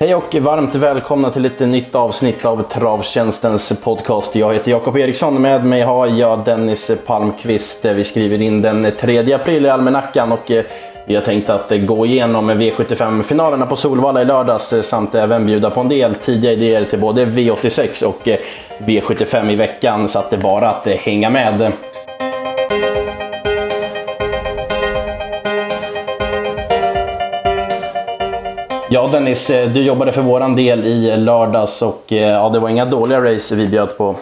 Hej och varmt välkomna till ett nytt avsnitt av Travtjänstens podcast. Jag heter Jakob Eriksson. Med mig har jag Dennis Palmqvist. Vi skriver in den 3 april i almanackan och eh, vi har tänkt att eh, gå igenom V75-finalerna på Solvalla i lördags eh, samt även bjuda på en del tidiga idéer till både V86 och eh, V75 i veckan så att det är bara att hänga med. Ja Dennis, du jobbade för våran del i lördags och ja, det var inga dåliga race vi bjöd på.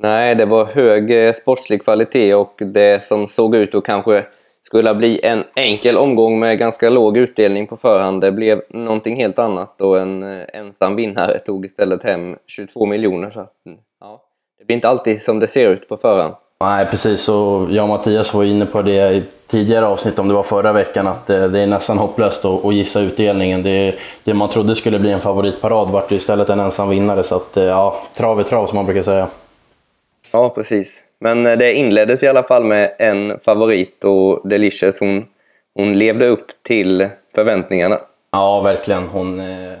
Nej, det var hög sportslig kvalitet och det som såg ut att kanske skulle bli en enkel omgång med ganska låg utdelning på förhand. Det blev någonting helt annat och en ensam vinnare tog istället hem 22 miljoner. Så ja, det blir inte alltid som det ser ut på förhand. Nej, precis. Och jag och Mattias var inne på det i tidigare avsnitt, om det var förra veckan, att det, det är nästan hopplöst att, att gissa utdelningen. Det, det, man trodde skulle bli en favoritparad vart istället en ensam vinnare. Så att, ja, trav är trav som man brukar säga. Ja, precis. Men eh, det inleddes i alla fall med en favorit och Delicious, hon, hon levde upp till förväntningarna. Ja, verkligen. Hon, eh,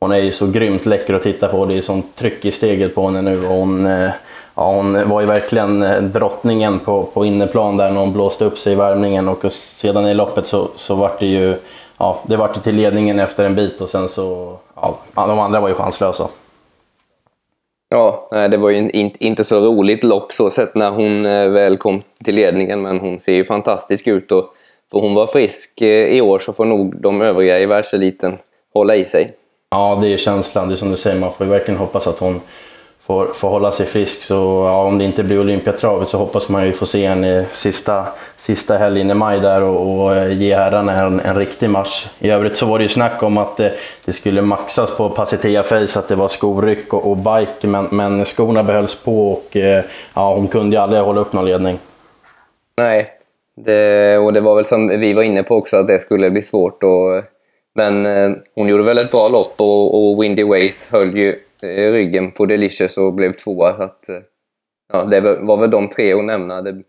hon är ju så grymt läcker att titta på. Det är ju sånt tryck i steget på henne nu. Och hon, eh, ja, hon var ju verkligen drottningen på, på inneplan där när hon blåste upp sig i värmningen och sedan i loppet så, så var det ju ja, det var till ledningen efter en bit och sen så, ja, de andra var ju chanslösa. Ja, det var ju inte så roligt lopp så sett när hon eh, väl kom till ledningen men hon ser ju fantastisk ut och för hon var frisk eh, i år så får nog de övriga i världseliten hålla i sig. Ja, det är känslan. Det är som du säger, man får ju verkligen hoppas att hon får, får hålla sig frisk. Så ja, om det inte blir Olympiatravet så hoppas man ju få se henne eh, sista, sista helgen i maj där och, och eh, ge herrarna en, en riktig match. I övrigt så var det ju snack om att det, det skulle maxas på Pasitea Face, att det var skoryck och, och bike, men, men skorna behölls på och ja, hon kunde ju aldrig hålla upp någon ledning. Nej, det, och det var väl som vi var inne på också att det skulle bli svårt. Och, men eh, hon gjorde väl ett bra lopp och, och Windy Ways höll ju ryggen på Delicious och blev tvåa. Så att, eh, ja, det var väl de tre att nämna. Det,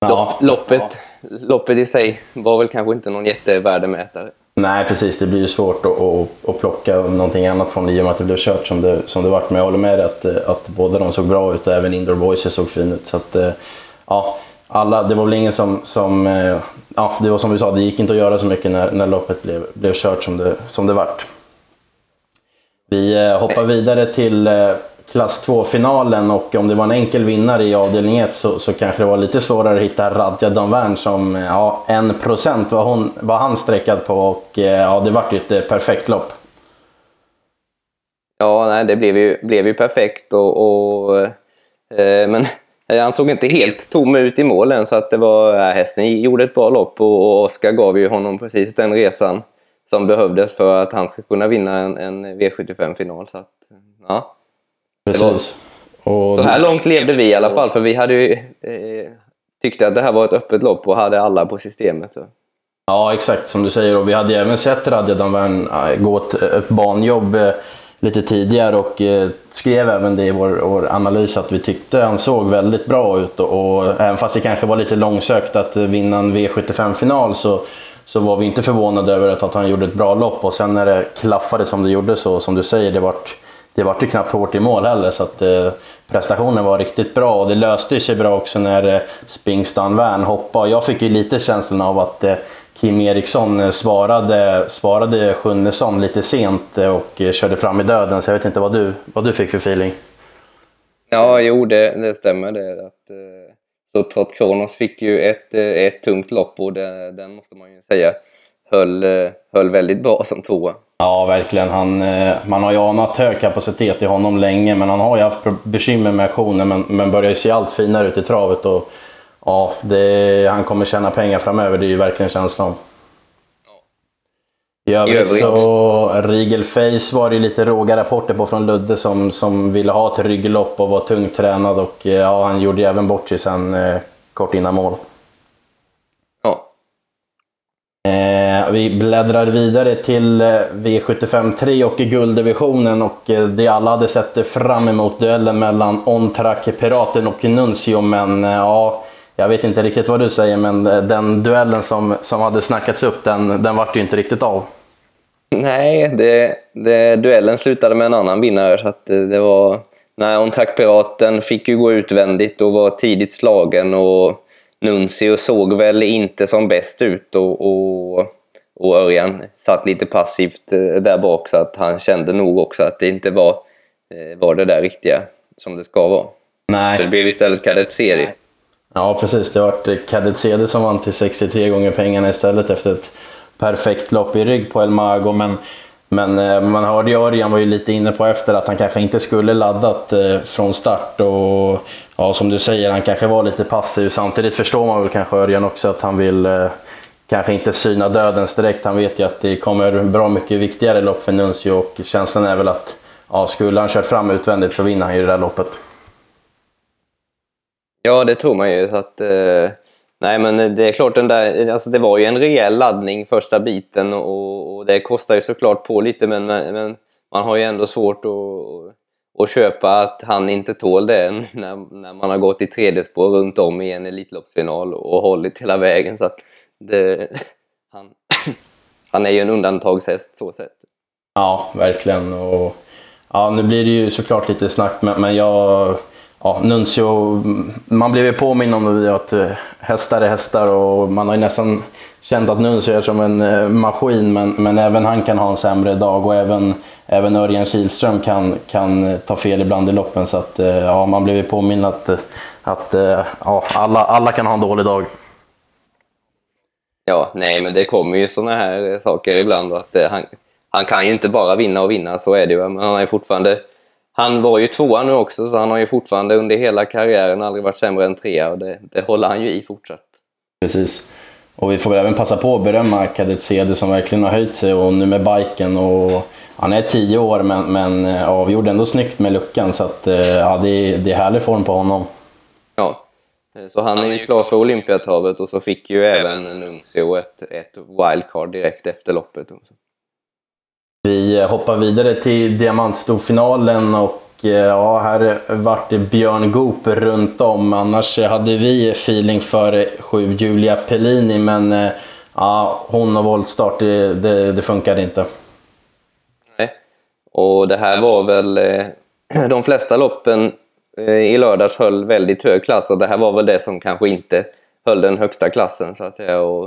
ja. loppet, ja. loppet i sig var väl kanske inte någon jättevärdemätare. Nej precis, det blir ju svårt att, att, att plocka någonting annat från det i och med att det blev kört som det, som det vart. Men jag håller med dig att, att båda de såg bra ut och även Indoor Voices såg fin ut. Så att, eh, ja, alla, det var väl ingen som, som ja, det var som vi sa, det gick inte att göra så mycket när, när loppet blev, blev kört som det, som det vart. Vi eh, hoppar vidare till eh, klass 2-finalen och om det var en enkel vinnare i avdelning 1 så, så kanske det var lite svårare att hitta Radja Danvern som, eh, ja, 1% var, hon, var han sträckad på och ja, det vart ju ett perfekt lopp. Ja, nej, det blev ju, blev ju perfekt och, och eh, men han såg inte helt tom ut i målen så att det var, ja, hästen gjorde ett bra lopp och, och Oskar gav ju honom precis den resan som behövdes för att han ska kunna vinna en, en V75-final. Så att, ja. Precis. Och... Så här långt levde vi i alla fall, för vi hade ju, eh, tyckte att det här var ett öppet lopp och hade alla på systemet. Så. Ja, exakt som du säger. Och vi hade ju även sett Radja Danvern äh, gå ett, ett banjobb eh, lite tidigare och eh, skrev även det i vår, vår, analys att vi tyckte han såg väldigt bra ut. Och, och även fast det kanske var lite långsökt att vinna en V75-final så så var vi inte förvånade över att han gjorde ett bra lopp och sen när det klaffade som det gjorde så, som du säger, det vart det vart ju knappt hårt i mål heller så att eh, prestationen var riktigt bra och det löste sig bra också när eh, Spingstan Wern hoppade. Jag fick ju lite känslan av att eh, Kim Eriksson eh, svarade, svarade Sjunnesson lite sent eh, och eh, körde fram i döden så jag vet inte vad du, vad du fick för feeling? Ja, jo det, det stämmer det. Att, eh, så Trott Kronos fick ju ett, eh, ett tungt lopp och det, den måste man ju säga höll, eh, höll väldigt bra som tvåa. Ja, verkligen. Han, eh, man har ju anat hög kapacitet i honom länge, men han har ju haft bekymmer med aktionen, men, men börjar ju se allt finare ut i travet. Och, ja, det, han kommer tjäna pengar framöver, det är ju verkligen känslan. I övrigt så, Rigel Face var det lite råga rapporter på från Ludde som, som ville ha ett rygglopp och var tungt tränad och ja, han gjorde ju även bort sig sen eh, kort innan mål. Ja. Eh, vi bläddrar vidare till eh, V75 3 och gulddivisionen och eh, det alla hade sett fram emot duellen mellan Ontrak, Piraten och Nuncio men eh, ja, jag vet inte riktigt vad du säger men eh, den duellen som, som hade snackats upp den, den vart ju inte riktigt av. Nej, det, det, duellen slutade med en annan vinnare så att det, det var... Nej, Ontack Piraten fick ju gå utvändigt och var tidigt slagen och Nuncio såg väl inte som bäst ut och, och, och Örjan satt lite passivt eh, där bak så att han kände nog också att det inte var, eh, var det där riktiga som det ska vara. Nej. Det blev istället kadettserie. Ja precis, det vart Cadet CD som vann till 63 gånger pengarna istället efter ett perfekt lopp i rygg på El Mago. Men, men eh, man hörde ju Örjan var ju lite inne på efter att han kanske inte skulle laddat eh, från start. Och ja, som du säger, han kanske var lite passiv. Samtidigt förstår man väl kanske Örjan också att han vill eh, kanske inte syna dödens direkt. Han vet ju att det kommer bra mycket viktigare lopp för Nuncio och känslan är väl att ja, skulle han kört fram utvändigt så vinner han ju det där loppet. Ja, det tror man ju. Så att, eh, nej, men det är klart, den där, alltså det var ju en rejäl laddning första biten och, och det kostar ju såklart på lite men, men man har ju ändå svårt att, att köpa att han inte tål det när, när man har gått i tredje spår runt om i en Elitloppsfinal och hållit hela vägen. Så att det, han, han är ju en undantagshäst så sett. Ja, verkligen. Och, ja, nu blir det ju såklart lite snack, men, men jag ja, Nuncio, man blev ju påminn om det att eh, hästar är hästar och man har ju nästan känt att Nuncio är som en eh, maskin men, men även han kan ha en sämre dag och även, även Örjan Kihlström kan, kan eh, ta fel ibland i loppen så att ja, man blev ju påminn att, att ja, alla, alla kan ha en dålig dag. Ja, nej men det kommer ju sådana här saker ibland att han, han kan ju inte bara vinna och vinna, så är det ju. Men han är fortfarande han var ju tvåa nu också, så han har ju fortfarande under hela karriären aldrig varit sämre än trea och det, det håller han ju i fortsatt. Precis. Och vi får väl även passa på att berömma Kadett Cede som verkligen har höjt sig och nu med biken och han är tio år men, men eh, avgjorde ändå snyggt med luckan så att, eh, ja, det, är, det är härlig form på honom. Ja, så han är ju klar för Olympiatravet och så fick ju även Nuncio ett, ett wildcard direkt efter loppet. Vi hoppar vidare till diamantstorfinalen och eh, ja, här vart det Björn Goop runt om. Annars hade vi feeling för sju Julia Pellini men eh, ja, hon och voltstart, det, det, det funkade inte. Nej, och det här var väl... Eh, de flesta loppen i lördags höll väldigt hög klass och det här var väl det som kanske inte höll den högsta klassen så att säga. Och,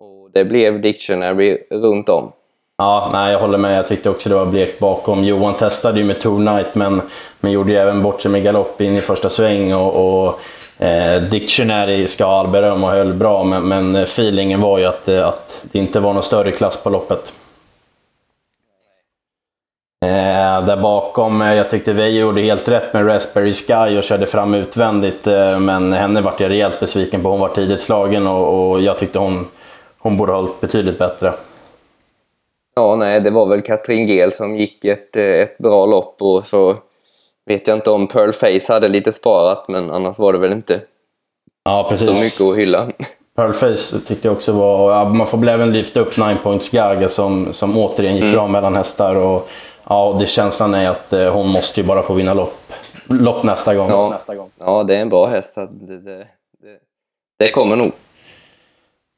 och det blev Dictionary runt om. Ja, nej, jag håller med. Jag tyckte också det var blekt bakom. Johan testade ju med Tour Night men, men gjorde ju även bort sig med galopp in i första sväng. Och, och eh, Dictionary ska ha all beröm och höll bra men, men eh, feelingen var ju att, eh, att det inte var någon större klass på loppet. Eh, där bakom, eh, jag tyckte Veijo gjorde helt rätt med Raspberry Sky och körde fram utvändigt. Eh, men henne vart jag rejält besviken på. Hon var tidigt slagen och, och jag tyckte hon, hon borde ha hållit betydligt bättre. Ja, nej, det var väl Katrin Gel som gick ett, eh, ett bra lopp och så vet jag inte om Pearl Face hade lite sparat, men annars var det väl inte ja, precis. så mycket att hylla. Pearl Face tyckte jag också var... Man får väl även lyfta upp Nine Points Gaga som, som återigen gick mm. bra mellan hästar. Och, ja, det känslan är att eh, hon måste ju bara få vinna lopp, lopp nästa gång. Ja, nästa gång. ja det är en bra häst. Det, det, det, det kommer nog.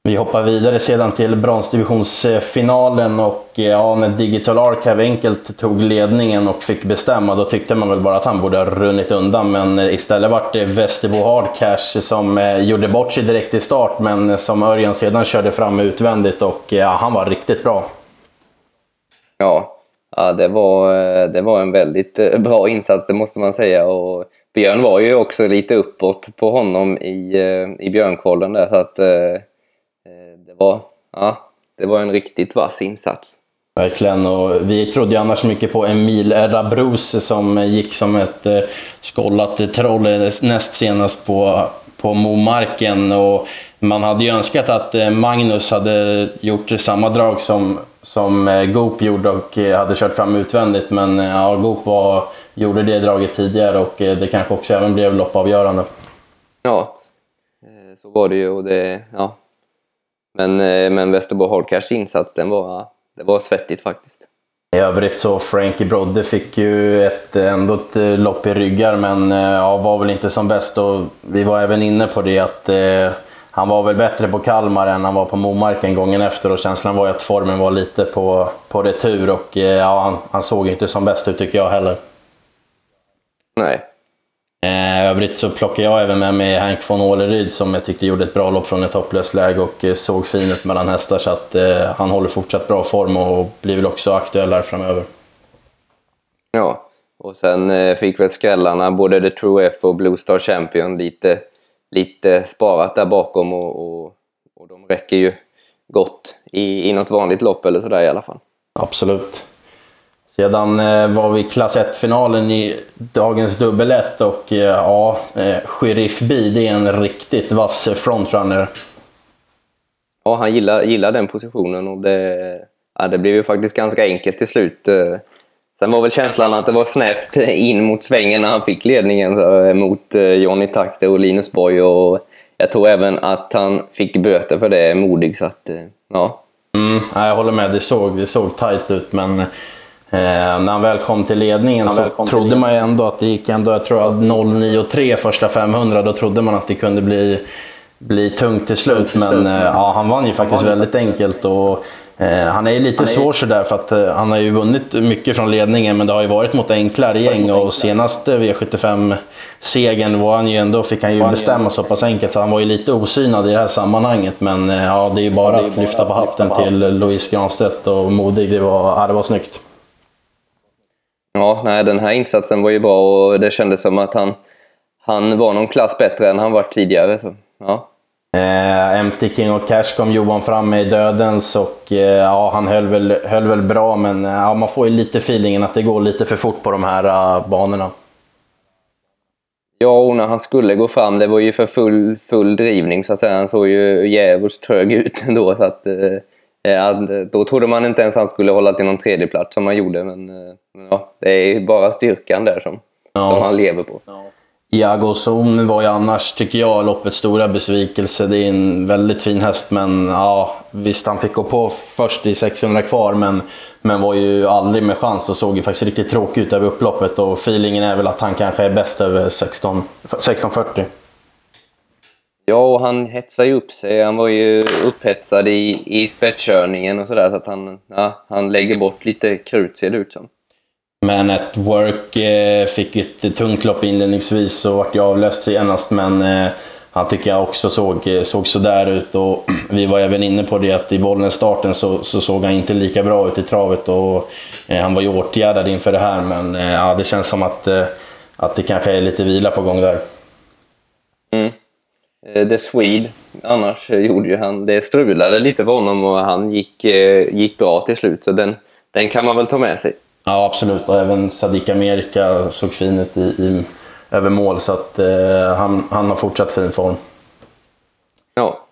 Vi hoppar vidare sedan till bronsdivisionsfinalen och eh, ja, när Digital Archive enkelt tog ledningen och fick bestämma då tyckte man väl bara att han borde ha runnit undan men istället vart det Västerbo Hardcash som eh, gjorde bort sig direkt i start men som Örjan sedan körde fram utvändigt och eh, ja, han var riktigt bra. Ja, ja det, var, det var en väldigt bra insats det måste man säga och Björn var ju också lite uppåt på honom i, i björnkollen där så att var, ja, det var en riktigt vass insats. Verkligen, och vi trodde ju annars mycket på Emil Rabrus som gick som ett eh, skållat troll näst senast på, på Momarken. Och man hade ju önskat att eh, Magnus hade gjort samma drag som, som eh, Goop gjorde och hade kört fram utvändigt. Men ja, Goop var, gjorde det draget tidigare och det kanske också även blev loppavgörande. Ja, så var det ju och det, ja, Men, eh, men Västerbo Hardcash insats, den var, det var svettigt faktiskt. I övrigt så Frankie Brodde fick ju ett, ändå ett eh, lopp i ryggar men eh, ja, var väl inte som bäst. Och vi var även inne på det att eh, han var väl bättre på Kalmar än han var på Momarken gången efter och känslan var ju att formen var lite på, på retur och eh, ja, han, han såg inte som bäst ut tycker jag heller. Nej. Övrigt så plockar jag även med mig Hank von Åleryd som jag tyckte gjorde ett bra lopp från ett hopplöst läge och eh, såg fin ut mellan hästar så att eh, han håller fortsatt bra form och blir väl också aktuell här framöver. Ja, och sen eh, fick väl skrällarna, både The True F och Blue Star Champion, lite, lite sparat där bakom och, och, och de räcker ju gott i, i något vanligt lopp eller sådär i alla fall. Absolut. Sedan eh, var vi klass 1-finalen i dagens dubbel 1 och eh, ja, eh, Sheriff B det är en riktigt vass frontrunner. Ja, han gillar, gillar den positionen och det, ja, det blev ju faktiskt ganska enkelt till slut. Sen var väl känslan att det var snävt in mot svängen när han fick ledningen mot Johnny Takter och Linus Borg och jag tror även att han fick böter för det, modig, så att ja. Mm, ja, jag håller med, det såg, det såg tajt ut men eh, när han väl kom till ledningen så till trodde ledningen. man ju ändå att det gick ändå, jag tror att 0,93 första 500, då trodde man att det kunde bli, bli tungt till slut. Men eh, ja, han vann ju faktiskt väldigt enkelt. Och, eh, han är ju lite svår sådär för att eh, han har ju vunnit mycket från ledningen men det har ju varit mot enklare gäng och senaste V75-segern var han ju ändå, fick han ju bestämma så pass enkelt så han var ju lite osynad i det här sammanhanget. Men eh, ja, det är ju bara att lyfta på hatten till Louise Granstedt och modig. Det var, ja, det var snyggt. Ja, nej, den här insatsen var ju bra och det kändes som att han, han var någon klass bättre än han varit tidigare. Så, ja. Eh, MT King och Cash kom Johan fram med i dödens och eh, ja, han höll väl, höll väl bra men eh, ja, man får ju lite feelingen att det går lite för fort på de här eh, banorna. Ja, och när han skulle gå fram, det var ju för full, full drivning så att säga. Han såg ju djävulskt trög ut ändå. Så att, eh, då trodde man inte ens han skulle hålla till någon tredjeplats som han gjorde. Men, eh, men ja, det är bara styrkan där som, Ja. som han lever på. Iago Zon var ju annars, tycker jag, loppets stora besvikelse. Det är en väldigt fin häst, men ja, visst han fick gå på först i 600 kvar, men, men var ju aldrig med chans och såg ju faktiskt riktigt tråkig ut över upploppet. Och feelingen är väl att han kanske är bäst över 16 1640. Ja, och han hetsade ju upp sig. Han var ju upphetsad i, i spetskörningen och sådär. Så att han, ja, han lägger bort lite krut ser det ut som. Men ett work eh, fick ett tungt lopp inledningsvis och vart ju avlöst senast. Men eh, han tycker jag också såg, såg sådär ut. Och vi var även inne på det att i Bollnäs-starten så, så såg han inte lika bra ut i travet. Och, eh, han var ju åtgärdad inför det här men eh, ja, det känns som att, eh, att det kanske är lite vila på gång där. Mm. Eh, The Swede, annars eh, gjorde ju han, det strulade lite för honom och han gick, eh, gick bra till slut. Så den, den kan man väl ta med sig. Ja absolut och även Sadiq Amerika såg fin ut i, i, över mål så att eh, han, han har fortsatt fin form. Ja,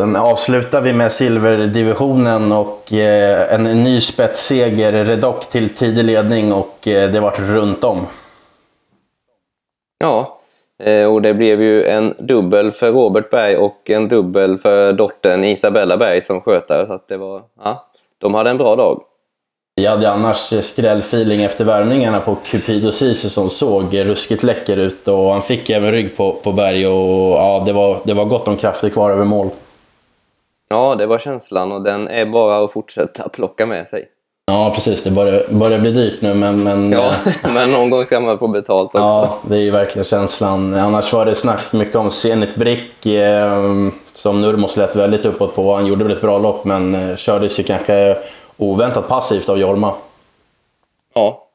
Sen avslutar vi med silverdivisionen och eh, en ny spetsseger. Redock till tidig ledning och eh, det vart runt om. ja. Eh, och det blev ju en dubbel för Robert Berg och en dubbel för dottern Isabella Berg som skötare. Så att det var, ja, de hade en bra dag. Vi hade annars skrällfeeling efter värmningarna på Cupido Ceesay som såg ruskigt läcker ut och han fick även rygg på, på Berg och ja, det var, det var gott om krafter kvar över mål. Ja, det var känslan och den är bara att fortsätta plocka med sig. Ja precis, det börjar, börjar bli dyrt nu men, men Ja, eh, men någon gång ska man få betalt också. Ja, det är ju verkligen känslan. Annars var det snack mycket om Zenit Brick eh, som Nurmos lät väldigt uppåt på. Han gjorde väl ett bra lopp men eh, kördes ju kanske oväntat passivt av Jorma. Ja.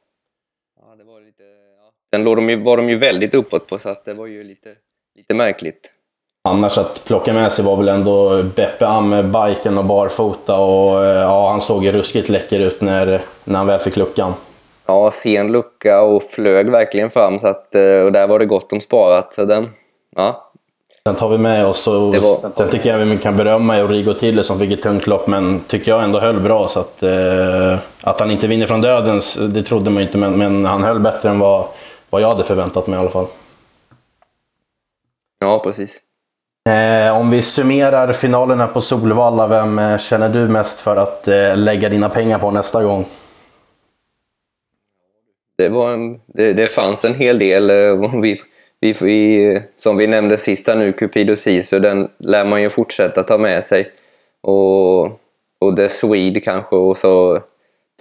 ja, det var lite, ja. Den låg de ju, var de ju väldigt uppåt på så att det var ju lite, lite märkligt. Annars att plocka med sig var väl ändå Beppe Am med biken och barfota och eh, ja, han såg ju ruskigt läcker ut när, när han väl fick luckan. Ja, sen lucka och flög verkligen fram så att, eh, och där var det gott om sparat. Så den, ja, Sen tar vi med oss och var- sen tycker jag vi kan berömma Eurigo Tille som fick ett tungt lopp men tycker jag ändå höll bra så att, eh, att han inte vinner från dödens det trodde man ju inte men, men han höll bättre än vad, vad jag hade förväntat mig i alla fall. ja precis. Eh, om vi summerar finalerna på Solvalla, vem eh, känner du mest för att eh, lägga dina pengar på nästa gång? Det, var en, det, det fanns en hel del. eh, Vi, vi, vi, som vi nämnde sist nu, Cupido Sisu, den lär man ju fortsätta ta med sig. Och, och The Swede kanske, och så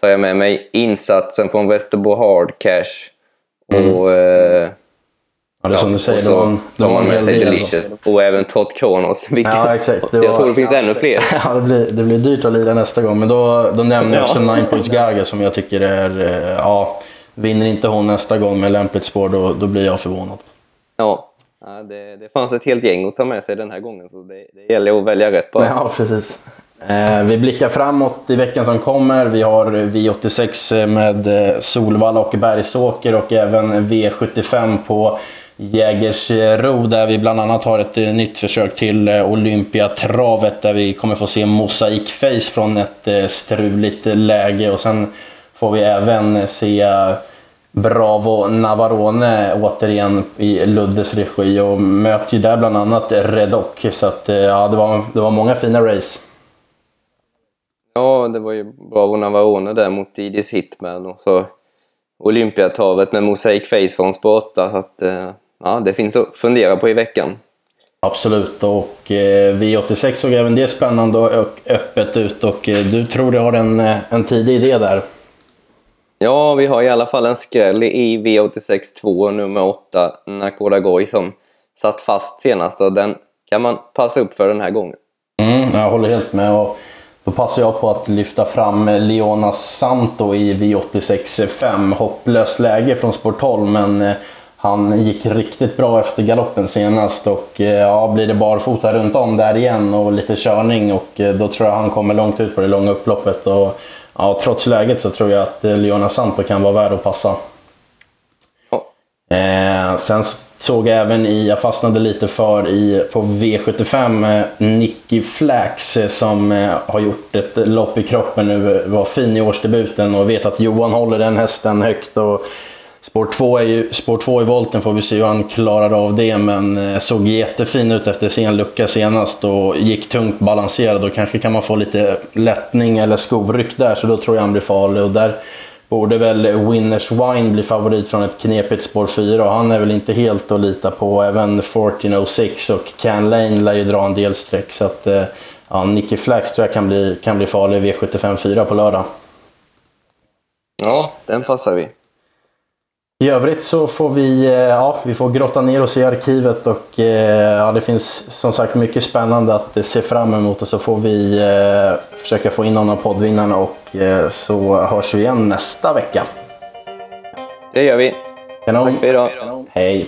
tar jag med mig insatsen från Västerbo Hard Cash. Och, eh, Ja, det är som du säger, och så var en, var man en med sig del. Delicious. Och även Todd Kronos. Vilket, Ja, exakt. Det jag var- tror det finns ännu fler. Ja, det blir, det blir dyrt att lira nästa gång. Men då, då nämner jag också Ja. Nine Points Gaga som jag tycker är... eh, Ja, vinner inte hon nästa gång med lämpligt spår då, då blir jag förvånad. Ja, ja det, det fanns ett helt gäng att ta med sig den här gången. Så det, det gäller att välja rätt bara. Ja, precis. Eh, vi blickar framåt i veckan som kommer. Vi har V86 med eh, Solvalla och Bergsåker och även V75 på Jägersro där vi bland annat har ett eh, nytt försök till eh, Olympiatravet där vi kommer få se Mosaic Face från ett eh, struligt läge och sen får vi även se Bravo Navarone återigen i Luddes regi och möter ju där bland annat Redock. Så att, ja, det, var, det var många fina race. Ja, det var ju Bravo Navarone där mot Didis Hitman och så Olympiatravet med Mosaic Face från Sporta. Så att, eh, ja, det finns att fundera på i veckan. Absolut, och eh, V86 såg även det spännande och öppet ut och eh, du tror du har en, eh, en tidig idé där. Ja, vi har i alla fall en skräll i V86 2, nummer 8, Nakoda Goy som satt fast senast och den kan man passa upp för den här gången. Mm, jag håller helt med. Och då passar jag på att lyfta fram Leona Santo i V86 5. Hopplöst läge från Sportholm, men han gick riktigt bra efter galoppen senast. Och eh, ja, blir det barfota runt om där igen och lite körning och eh, då tror jag han kommer långt ut på det långa upploppet. Och, ja, trots läget så tror jag att eh, Leona Santo kan vara värd att passa. Eh, sen så såg jag även i, jag fastnade lite för i, på V75, eh, Nicky Flax som eh, har gjort ett lopp i kroppen nu, var fin i årsdebuten och vet att Johan håller den hästen högt. Och spår 2 är ju, spår 2 i volten får vi se hur han klarar av det men eh, såg jättefin ut efter sin lucka senast och gick tungt balanserad och kanske kan man få lite lättning eller skoryck där så då tror jag han blir farlig och där borde väl Winners Wine bli favorit från ett knepigt spår 4 och han är väl inte helt att lita på. Även 1406 och Can Lane lär ju dra en del streck så att eh, ja, Nicky Flax tror jag kan bli, kan bli farlig i V75 4 på lördag. ja den passar vi. I övrigt så får vi, eh, ja, vi får grotta ner oss i arkivet och eh, ja, det finns som sagt mycket spännande att se fram emot och så får vi eh, försöka få in någon av poddvinnarna och eh, så hörs vi igen nästa vecka. Det gör vi. Kanon. Tack för idag. Hej.